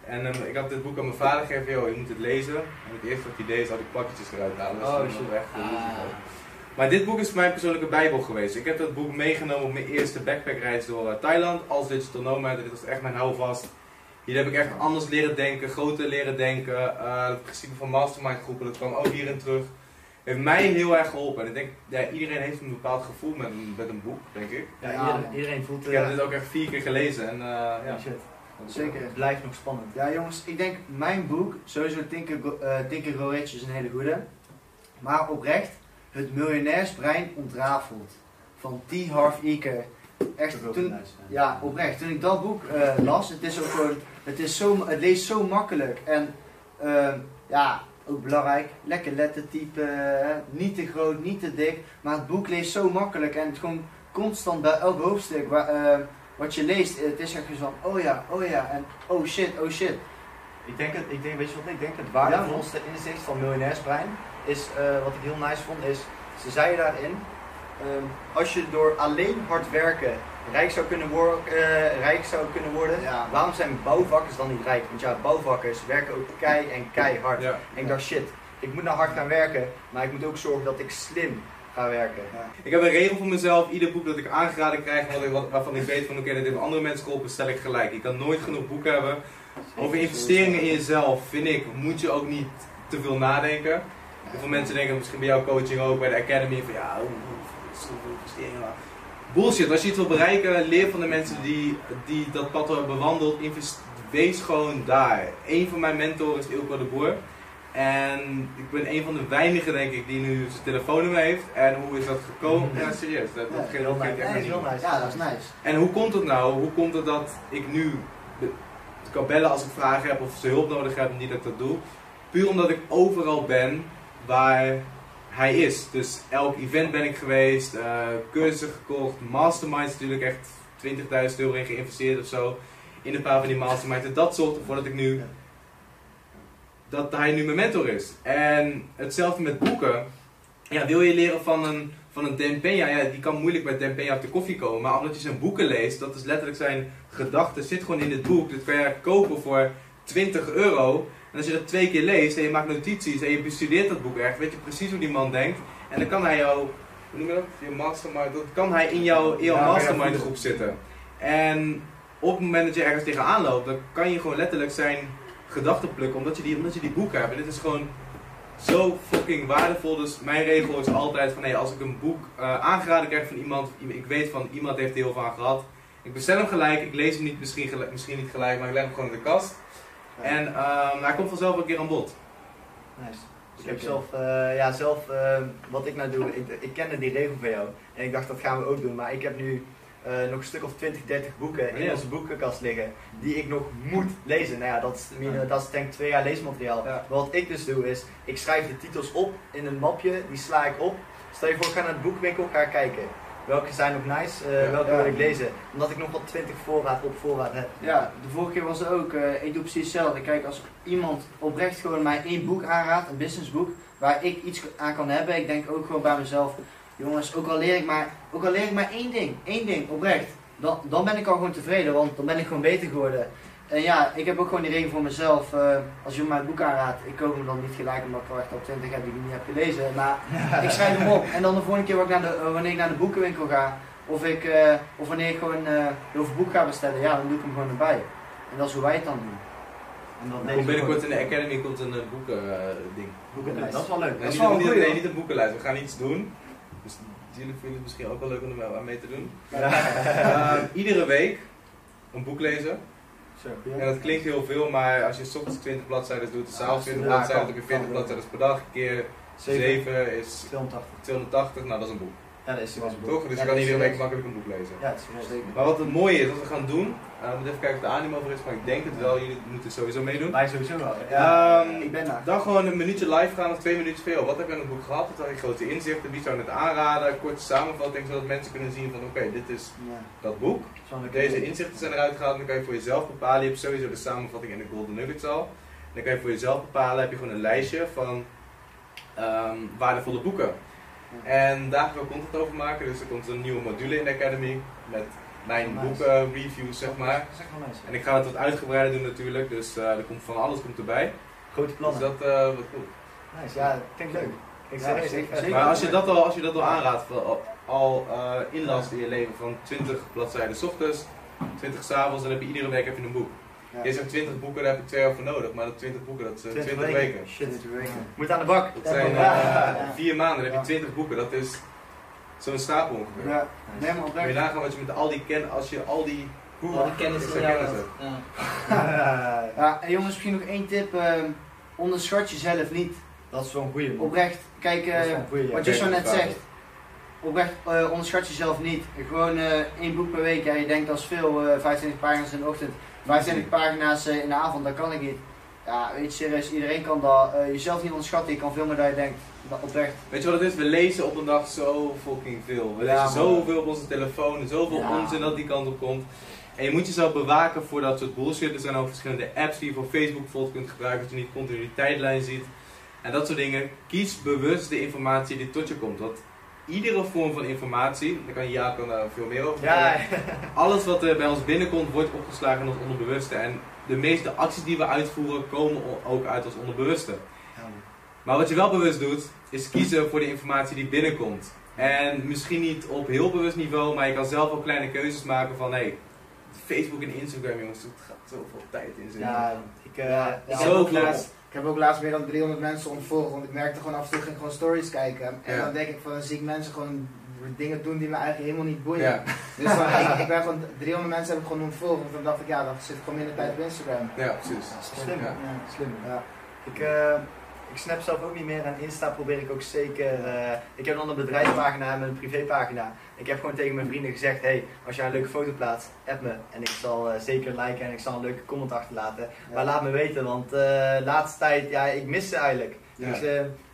En ehm, ik had dit boek aan mijn vader gegeven, joh, je moet het lezen. En het eerste wat hij deed, is al die plakkertjes eruit halen. Dus Oh, echt ruzie Ah. gehad. Maar dit boek is mijn persoonlijke bijbel geweest. Ik heb dat boek meegenomen op mijn eerste backpackreis door eh, Thailand als digital nomad. Dit was echt mijn houvast. Hier heb ik echt anders leren denken, groter leren denken. Eh, het principe van mastermind groepen, dat kwam ook hierin terug. Heeft mij heel erg geholpen. En ik denk, ja, iedereen heeft een bepaald gevoel met een, met een boek, denk ik. Ja, Ja, iedereen, voelt... Ik eh, heb dit ook echt vier keer gelezen. En, eh, ja. ja, shit. Zeker. Het blijft nog spannend. Ja jongens, ik denk mijn boek, sowieso Think and Go- eh, Rich is een hele goede. Maar oprecht, het miljonairsbrein ontrafeld. Van T. Harv Eker. Echt, toen, ja, oprecht. Toen ik dat boek eh, las, het is ook gewoon, het, is zo, het leest zo makkelijk. En ehm, ja, ook belangrijk, lekker lettertype, niet te groot, niet te dik. Maar het boek leest zo makkelijk en het gewoon constant bij elk hoofdstuk waar, eh, wat je leest, het is echt van, oh ja, oh ja, en oh shit, oh shit. Ik denk, het, ik denk, weet je wat ik denk? Het waardevolste inzicht van miljonairsbrein is, eh, wat ik heel nice vond, is, ze zeiden daarin, ehm, als je door alleen hard werken rijk zou kunnen, wor- eh, rijk zou kunnen worden, Ja. waarom zijn bouwvakkers dan niet rijk? Want ja, bouwvakkers werken ook kei en keihard. Ja. En ik dacht, shit, ik moet nou hard gaan werken, maar ik moet ook zorgen dat ik slim ga werken. Ik heb een regel voor mezelf. Ieder boek dat ik aangeraden krijg, ik, waarvan ik weet van oké, dat heeft andere mensen geholpen, stel ik gelijk. Je kan nooit genoeg boeken hebben. Over investeringen in jezelf, vind ik, moet je ook niet te veel nadenken. Heel veel mensen denken misschien bij jouw coaching ook, bij de academy, van ja, investeringen. maar- Bullshit, als je iets wil bereiken, leer van de mensen die, die dat pad hebben bewandeld. Invest- wees gewoon daar. Een van mijn mentoren is Ilko de Boer. En ik ben een van de weinigen, denk ik, die nu zijn telefoonnummer heeft. En hoe is dat gekomen? Ja, serieus. Dat, dat, Ja, dat, Heel dat nice. heel nice. Ja, dat is nice. En hoe komt het nou? Hoe komt het dat ik nu de- kan bellen als ik vragen heb of ze hulp nodig hebben, niet dat ik dat doe? Puur omdat ik overal ben waar hij is. Dus elk event ben ik geweest, eh cursussen gekocht, masterminds natuurlijk echt 20.000 euro in geïnvesteerd of zo. In een paar van die masterminds. En dat zorgt ervoor dat ik nu, dat hij nu mijn mentor is. En hetzelfde met boeken. Ja, wil je leren van een, van een Dan Peña, ja, die kan moeilijk met Dan Peña op de koffie komen. Maar omdat je zijn boeken leest, dat is letterlijk zijn gedachten, zit gewoon in het boek. Dit kan je kopen voor 20 euro. En als je dat twee keer leest en je maakt notities en je bestudeert dat boek echt, weet je precies hoe die man denkt. En dan kan hij jou, hoe noem je dat? Je mastermind, dat kan hij in jouw, in jouw Ja, mastermind groep zitten. En op het moment dat je ergens tegenaan loopt, dan kan je gewoon letterlijk zijn gedachten plukken, omdat je die, omdat je die boeken hebt. En dit is gewoon zo fucking waardevol. Dus mijn regel is altijd van, hey, als ik een boek eh, aangeraden krijg van iemand, ik weet van iemand heeft er heel veel aan gehad. Ik bestel hem gelijk, ik lees hem niet, misschien, gelijk- misschien niet gelijk, maar ik leg hem gewoon in de kast. En ehm, hij komt vanzelf een keer aan bod. Nice. Ik heb zelf, eh, ja, zelf eh, wat ik nou doe, ik, ik kende die regel van jou. En ik dacht dat gaan we ook doen. Maar ik heb nu eh, nog een stuk of 20, 30 boeken in Ja. onze boekenkast liggen. Die ik nog moet lezen. Nou ja, dat is, mine- dat is denk ik twee jaar leesmateriaal. Ja. Maar wat ik dus doe is, ik schrijf de titels op in een mapje. Die sla ik op. Stel je voor, ik ga naar de boekwinkel, ga kijken. Welke zijn nog nice, eh, Ja. welke Ja. wil ik lezen. Omdat ik nog wel 20 voorraad op voorraad heb. Ja, de vorige keer was het ook, eh, ik doe precies hetzelfde. Kijk, als iemand oprecht gewoon mij één boek aanraadt, een businessboek, waar ik iets aan kan hebben, ik denk ook gewoon bij mezelf, jongens, ook al leer ik maar, ook al leer ik maar één ding, één ding, oprecht, dan, dan ben ik al gewoon tevreden, want dan ben ik gewoon beter geworden. En ja, ik heb ook gewoon die regel voor mezelf, eh, als je mij een boek aanraadt, ik koop hem dan niet gelijk omdat ik echt al 20 heb die ik niet heb gelezen, maar ik schrijf hem op. En dan de volgende keer wat ik naar de, eh, wanneer ik naar de boekenwinkel ga, of, ik, eh, of wanneer ik gewoon eh heel veel boek ga bestellen, ja, dan doe ik hem gewoon erbij. En dat is hoe wij het dan doen. En dan komt binnenkort in de Academy komt een eh, boeken eh, ding. boekenlijst. Dat is wel leuk. Nee, Dat is niet, wel niet- een goeie, nee, hoor. niet een boekenlijst. We gaan iets doen. Dus jullie vinden het misschien ook wel leuk om er aan mee te doen. Ja. Iedere week een boek lezen. En dat klinkt heel veel, maar als je 's ochtends 20 bladzijden doet, s'avonds 20 Ja, bladzijden, dan heb je 40 Kan. bladzijden per dag. Keer 7 is 280. 280, nou dat is een boek. Ja, dat is een boek. Toch? Dus Ja, je kan dat is iedere week serieus. makkelijk een boek lezen. Ja, het is serieus. Maar wat het mooie is, wat we gaan doen, eh, we moeten even kijken of de animo over is, maar ik denk het wel, jullie moeten sowieso meedoen. Wij sowieso wel. Ehm, Ik ben daar. Dan gewoon een minuutje live gaan of twee minuutjes veel. Wat heb je aan het boek gehad? Wat had je grote inzichten? Wie zou het aanraden? Korte samenvatting, zodat mensen kunnen zien van oké, dit is Ja. dat boek. Deze inzichten zijn eruit gehaald. Dan kan je voor jezelf bepalen. Je hebt sowieso de samenvatting en de golden nuggets al. Dan kan je voor jezelf bepalen. Heb je gewoon een lijstje van ehm, waardevolle boeken. En daar gaan we content over maken. Dus er komt een nieuwe module in de Academy. Met mijn Nice. boeken reviews zeg maar. Nice. En ik ga het wat uitgebreider doen natuurlijk. Dus eh, er komt van alles komt erbij. Grote Dus plannen. dat eh wat goed. Nice, ja, klinkt leuk. Ik Ja, serieus, zeker, echt, zeker. Maar als je dat al, als je dat al aanraadt, al, al eh, inlast in je leven van 20 bladzijden 's ochtends, 20 's avonds, dan heb je iedere week heb je een boek. Ja. Je zegt 20 boeken, daar heb ik twee jaar voor nodig, maar dat 20 boeken, dat is eh, 20 20, weken. weken. Shit. Dit weken. Moet aan de bak. Dat zijn eh, ja. vier maanden, dan heb je 20 boeken, dat is zo'n stapel ongeveer. Ja, nee, maar Moet je nagaan wat je met al die ken, als je al die Al die kennis jou kennis hebt. Ja. Ja, en jongens, misschien nog één tip. ehm, onderschat jezelf niet. Dat is wel een goeie man. Oprecht, kijk, eh, goeie, ja. wat je zo net zegt. Oprecht, eh, onderschat jezelf niet. Gewoon eh, één boek per week. Ja, je denkt dat is veel, eh 25 pagina's in de ochtend, 25 pagina's eh, in de avond, dat kan ik niet. Ja, weet je, serieus, iedereen kan dat. eh, jezelf niet onderschatten, je kan veel meer dan je denkt. Dat oprecht. Weet je wat het is? We lezen op een dag zo fucking veel. We Ja, lezen zoveel op onze telefoon, zoveel Ja. onzin dat die kant op komt. En je moet jezelf bewaken voor dat soort bullshit. Er zijn ook verschillende apps die je voor Facebook bijvoorbeeld kunt gebruiken, dat je niet continu die tijdlijn ziet. En dat soort dingen. Kies bewust de informatie die tot je komt. Want iedere vorm van informatie, daar kan Jaap kan daar veel meer over Ja. Alles wat er bij ons binnenkomt, wordt opgeslagen in ons onderbewuste. En de meeste acties die we uitvoeren, komen ook uit ons onderbewuste. Maar wat je wel bewust doet, is kiezen voor de informatie die binnenkomt. En misschien niet op heel bewust niveau, maar je kan zelf ook kleine keuzes maken van hey, Facebook en Instagram jongens, er gaat zoveel tijd in zitten. ja, ik, eh, Ja, ik ja. heb Zo ook veel. laatst- Ik heb ook laatst meer dan 300 mensen ontvolgd, want ik merkte gewoon af en toe ging ik gewoon stories kijken. En Ja. dan denk ik van, dan zie ik mensen gewoon dingen doen die me eigenlijk helemaal niet boeien. Ja, Dus dan, ik, ik ben gewoon, 300 mensen heb ik gewoon ontvolgd, want dan dacht ik, ja, dan zit ik gewoon minder tijd op Instagram. ja precies. Slim, Ja. Ja. slim. Ja. Ik, eh, ik snap zelf ook niet meer en Insta probeer ik ook zeker. eh, ik heb dan een bedrijfspagina en een privépagina. Ik heb gewoon tegen mijn vrienden gezegd: hey, als jij een leuke foto plaatst, app me. En ik zal eh, zeker liken en ik zal een leuke comment achterlaten. Maar laat me weten, want eh laatste tijd, ja, ik mis ze eigenlijk. Ja. Dus,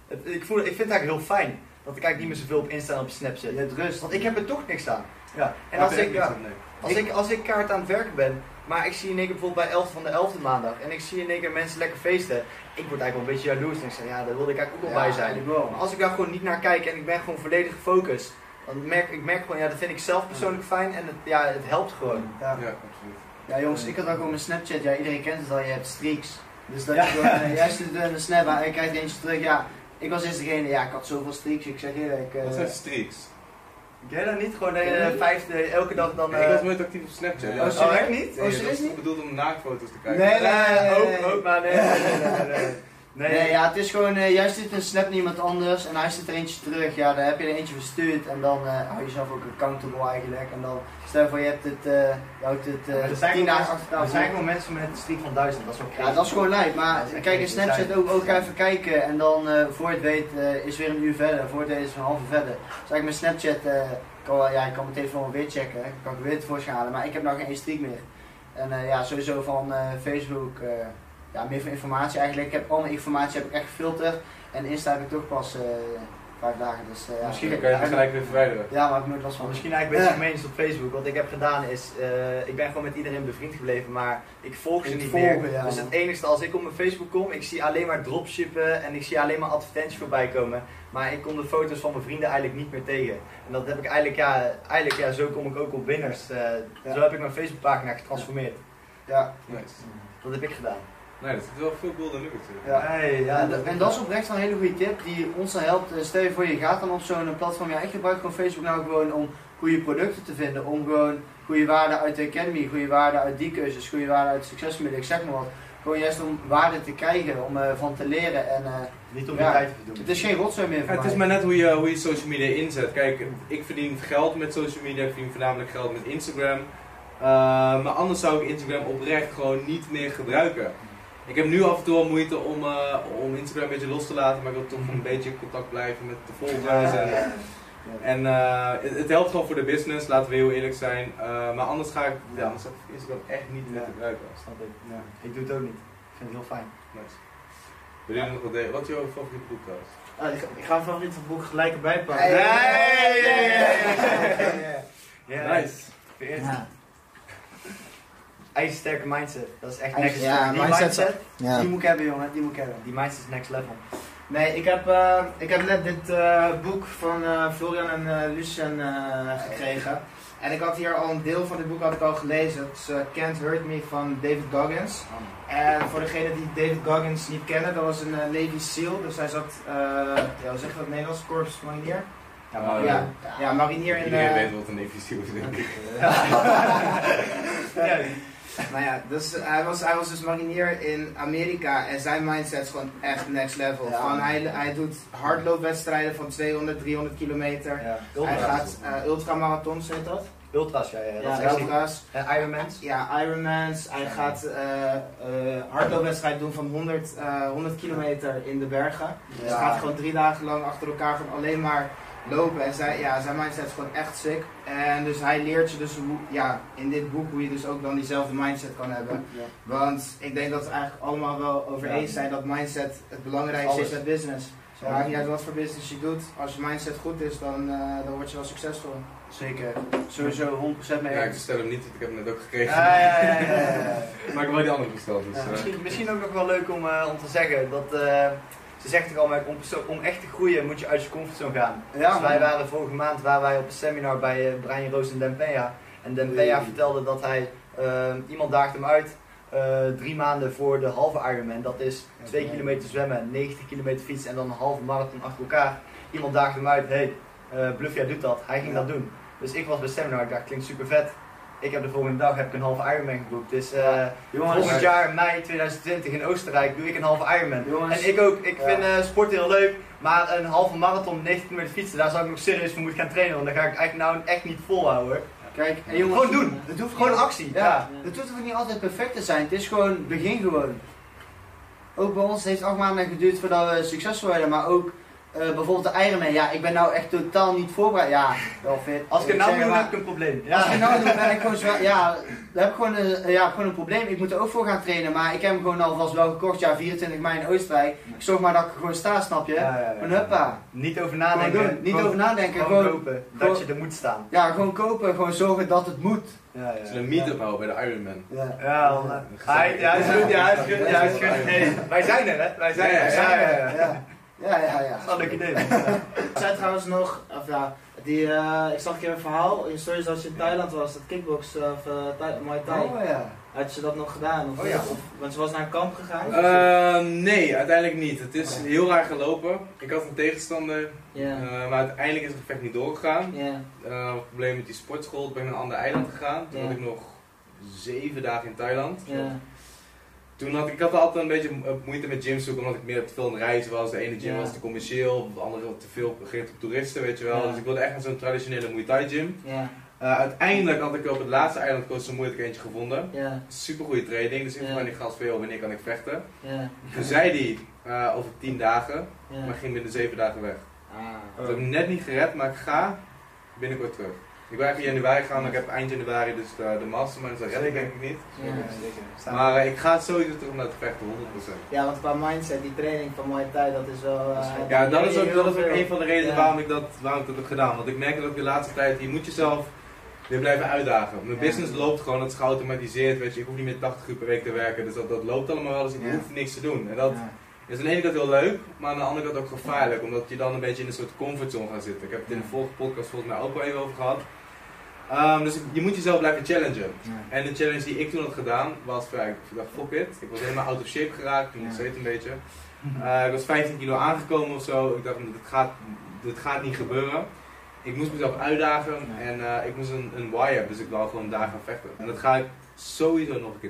het, ik, voel, ik vind het eigenlijk heel fijn dat ik eigenlijk niet meer zoveel op Insta en op Snap zit. Je hebt rust. Want ik heb er toch niks aan. Ja. En als ik, ja, als ik, als ik kaart aan het werken ben, maar ik zie in één keer bijvoorbeeld bij 11 van de 11e maandag en ik zie in één keer mensen lekker feesten, ik word eigenlijk wel een beetje jaloers en ik zeg, ja, daar wilde ik eigenlijk ook wel bij zijn. Maar als ik daar gewoon niet naar kijk en ik ben gewoon volledig gefocust, dan merk ik merk gewoon, ja, dat vind ik zelf persoonlijk fijn en het, ja, het helpt gewoon. Ja. Ja, absoluut. Ja jongens, ik had ook gewoon mijn Snapchat, ja iedereen kent het al, je hebt streaks. Dus dat Ja. je gewoon, eh, jij stuurt een snap en je krijgt eentje terug, ja. Ik was eerst degene, ja ik had zoveel streaks, ik zeg eerlijk. eh, Wat zijn streaks? Je dat niet? Gewoon de vijfde, elke dag dan... ik eh, was nooit actief op Snapchat. Oh, Ja, serieus? oh, echt niet? Oh, serieus niet? bedoeld om naaktfoto's te kijken. Nee, nee, nee, nee, ook, nee. ook, maar nee, nee, nee, nee, nee. Ja, het is gewoon, eh, jij stuurt een snap naar iemand anders en hij stuurt er eentje terug. Ja, dan heb je er eentje verstuurd en dan eh, hou je jezelf ook accountable eigenlijk. En dan, stel je voor je hebt het, eh, je houdt het 10 gewoon dagen achter Er zijn gewoon mensen met een streak van 1000, dat is ook Ja, dat is gewoon lijp. Maar kijk, in Snapchat ook, ook even kijken en dan voor het weet is weer een uur verder. Voor het weet is een half uur verder. Dus eigenlijk mijn Snapchat, eh, kan wel, ja, ik kan mijn telefoon weer checken. Ik kan ik weer tevoorschijn halen, maar ik heb nou geen streak meer. En ja, sowieso van Facebook, ja, meer van informatie eigenlijk. Ik heb al mijn informatie heb ik echt gefilterd. En Insta heb ik toch pas eh, vijf dagen. Dus, ja, Misschien kan je het gelijk weer verwijderen. Ja, maar ik heb nooit last van. Misschien eigenlijk een beetje gemeen is op Facebook. Wat ik heb gedaan is, eh, ik ben gewoon met iedereen bevriend gebleven, maar ik volg ze Ik niet volgen, meer. ja, dus het enigste, als ik op mijn Facebook kom, ik zie alleen maar dropshippen en ik zie alleen maar advertenties voorbij komen. Maar ik kom de foto's van mijn vrienden eigenlijk niet meer tegen. En dat heb ik eigenlijk, ja, eigenlijk ja, zo kom ik ook op winners. Eh, Ja. Zo heb ik mijn Facebookpagina getransformeerd. Ja, Nice. Dat heb ik gedaan. Nee, dat is wel veel golden nuggets. in. Ja. Hey, ja, en, dat, en dat is oprecht wel een hele goede tip die ons dan helpt. Eh, Stel je voor je gaat dan op zo'n platform. Ja, ik gebruik gewoon Facebook nou gewoon om goede producten te vinden. Om gewoon goede waarden uit de Academy, goede waarden uit die cursus, goede waarden uit de succesmiddelen, ik zeg maar wat. Gewoon juist om waarde te krijgen, om eh, van te leren. En eh, niet om Ja. je tijd te verdoen. het is geen rotzooi meer Ja, voor het is maar net hoe je, hoe je social media inzet. Kijk, ik verdien geld met social media, ik verdien voornamelijk geld met Instagram. Uh, maar anders zou ik Instagram oprecht gewoon niet meer gebruiken. Ik heb nu af en toe al moeite om, uh, om Instagram een beetje los te laten, maar ik wil toch een beetje in contact blijven met de volgers. En, en uh, het, het, helpt gewoon voor de business, laten we heel eerlijk zijn. Uh, maar anders ga ik, ja, anders heb ik Instagram echt niet meer Ja. gebruiken. Snap ik. Ja. Ik doe het ook niet. Ik vind het heel fijn. Nice. Wil je nog wat delen? Wat is jouw favoriete boek trouwens? Ah, ik, ga- ik ga een favoriete boek gelijk erbij pakken. Ja, Nice. Ja. IJzersterke mindset. Dat is echt next ja, Die mindset- mindset, Die moet ik hebben jongen, die moet ik hebben. die mindset is next level. Nee, ik heb, eh, ik heb net dit eh, boek van eh, Florian en eh, Lucien eh, gekregen. En ik had hier al een deel van dit boek had ik al gelezen. Het is Can't Hurt Me van David Goggins. En voor degenen die David Goggins niet kennen, dat was een Navy SEAL. Dus hij zat, eh ja, hoe zeg je dat in het Nederlands? Korps marinier? Ja, Oh, maar Ja, ja, marinier in... Iedereen eh, weet wat een efficiënt is. denk ik. ja, Nou ja, dus hij, was, hij was dus marinier in Amerika en zijn mindset is gewoon echt next level. Ja. Van, hij, hij doet hardloopwedstrijden van 200, 300 kilometer. ja. Hij gaat uh, ultramarathons, heet dat? Ultra's, ja, ja. Dat Ja, is ultra's. En Ironmans. Ja, Ironmans. Hij gaat eh eh hardloopwedstrijden doen van 100, eh 100 kilometer in de bergen. Dus hij gaat gewoon drie dagen lang achter elkaar gewoon alleen maar lopen. En zijn, ja, zijn mindset is gewoon echt sick. En dus hij leert je dus hoe, ja, in dit boek hoe je dus ook dan diezelfde mindset kan hebben. Ja. Want ik denk dat we eigenlijk allemaal wel over Ja. eens zijn dat mindset het belangrijkste is met business. Het maakt niet uit wat voor business je doet. Als je mindset goed is, dan, eh, dan word je wel succesvol. Zeker, sowieso 100% mee Ja, ik stel hem niet, want ik heb hem net ook gekregen. Ja, ja, ja, ja, ja. Maar ik heb wel die andere besteld. Dus, Ja, eh, Misschien, misschien ook nog wel leuk om, eh, om te zeggen dat eh, ze zegt toch al, maar om, om echt te groeien moet je uit je comfortzone gaan. Ja, dus wij waren vorige maand waren wij op een seminar bij eh, Brian Roos en Dempeya. En Dempeya Oei. vertelde dat hij, eh, iemand daagde hem uit eh, drie maanden voor de halve Ironman. Dat is 2 kilometer zwemmen, 90 kilometer fietsen en dan een halve marathon achter elkaar. Iemand daagde hem uit, hey, eh Bluffia doet dat. Hij ging Ja. dat doen. Dus ik was bij het seminar, ik dacht, klinkt super vet. Ik heb de volgende dag heb ik een halve Ironman geboekt. Dus eh, Jongens, volgend jaar, mei 2020 in Oostenrijk, doe ik een halve Ironman. jongens, En ik ook, ik Ja. vind eh, sport heel leuk, maar een halve marathon, 90 kilometer fietsen, daar zou ik nog serieus voor moeten gaan trainen, want dan ga ik eigenlijk nou echt niet volhouden. kijk, en jongens, Gewoon doen. Het hoeft Gewoon actie. Ja, Ja. het hoeft ook niet altijd perfect te zijn. Het is gewoon, begin gewoon. Ook bij ons heeft acht maanden geduurd voordat we succesvol werden, maar ook eh, bijvoorbeeld de Ironman. Ja, ik ben nou echt totaal niet voorbereid. Ja, wel fit. Als ik het nou doe, heb ik een probleem. Als ik Ja. het nou doe, ben ik gewoon zwaar. Ja, dan heb ik gewoon een, ja, gewoon een probleem. Ik moet er ook voor gaan trainen, maar ik heb hem gewoon alvast wel gekocht. Ja, 24 mei in Oostenrijk. Ik zorg maar dat ik gewoon sta, snap je? Ja, ja, ja. Gewoon huppa. Niet over Gewoon nadenken. doen. Niet Gewoon- over nadenken. Gewoon, Gewoon, kopen, gewoon- dat je er moet staan. ja, gewoon kopen. Gewoon zorgen dat het moet. Ja, zullen een meet-up houden bij de Ironman. Ja. Ja. Hij, ja, hij is goed, ja, hij is goed, ja. Hey, wij zijn er, hè? Wij zijn Ja, ja, er. ja. Ja, ja, ja. Ja, ja. Dat is wel een leuk idee. Ik zei trouwens nog, of ja, die, eh, ik zag een keer een verhaal in stories dat je in Thailand was, dat kickbox of uh, Thai, Muay Thai. Oh ja. Had je dat nog gedaan? Of, Oh ja. of- want ze was naar een kamp gegaan? Eh, nee, uiteindelijk niet. Het is heel raar gelopen. Ik had een tegenstander, Ja. eh, maar uiteindelijk is het gevecht niet doorgegaan. Ja. Eh, het probleem met die sportschool, ik ben naar een ander eiland gegaan. Toen had ik nog zeven dagen in Thailand. Ja. Toen had ik, had altijd een beetje mo- moeite met gyms zoeken, omdat ik meer te veel aan reizen was. De ene gym Ja. was te commercieel, de andere te veel gericht op toeristen, weet je wel. Ja. Dus ik wilde echt naar zo'n traditionele Muay Thai gym. Ja, Eh, uiteindelijk had ik op het laatste eiland Koh Samui had ik eentje gevonden. ja, Super goede training, dus ik Ja. vroeg aan die gast veel wanneer kan ik vechten. ja, Toen zei hij eh, over 10 dagen, maar ging binnen 7 dagen weg. Ah. Dat heb ik net niet gered, maar ik ga binnenkort terug. Ik wil even in januari gaan, ik heb eind januari dus de, de master, maar dat red ik denk ik niet. Ja. Maar eh, ik ga sowieso terug naar te vechten, 100%. Ja, want qua mindset, die training van Muay Thai, dat is wel... eh, Ja, dat is ook, dat is ook een van de redenen Ja. waarom, ik dat, waarom ik dat heb gedaan. Want ik merk dat ook de laatste tijd, je moet jezelf weer blijven uitdagen. Mijn Ja. business loopt gewoon, dat is geautomatiseerd, weet je. Ik hoef niet meer 80 uur per week te werken, dus dat, dat loopt allemaal wel, dus ik Ja. hoef niks te doen. En dat Ja. Is aan de ene kant heel leuk, maar aan de andere kant ook gevaarlijk. Omdat je dan een beetje in een soort comfortzone gaat zitten. Ik heb het in de vorige podcast volgens mij ook wel even over gehad. Ehm, dus je moet jezelf blijven challengen. En de challenge die ik toen had gedaan was, ja, ik dacht fuck it. Ik was helemaal out of shape geraakt, nog steeds een beetje. Eh, ik was 15 kilo aangekomen of zo. Ik dacht, dit gaat, dit gaat niet gebeuren. Ik moest mezelf uitdagen en eh, ik moest een, een hebben, dus ik wou gewoon daar gaan vechten. En dat ga ik sowieso nog een keer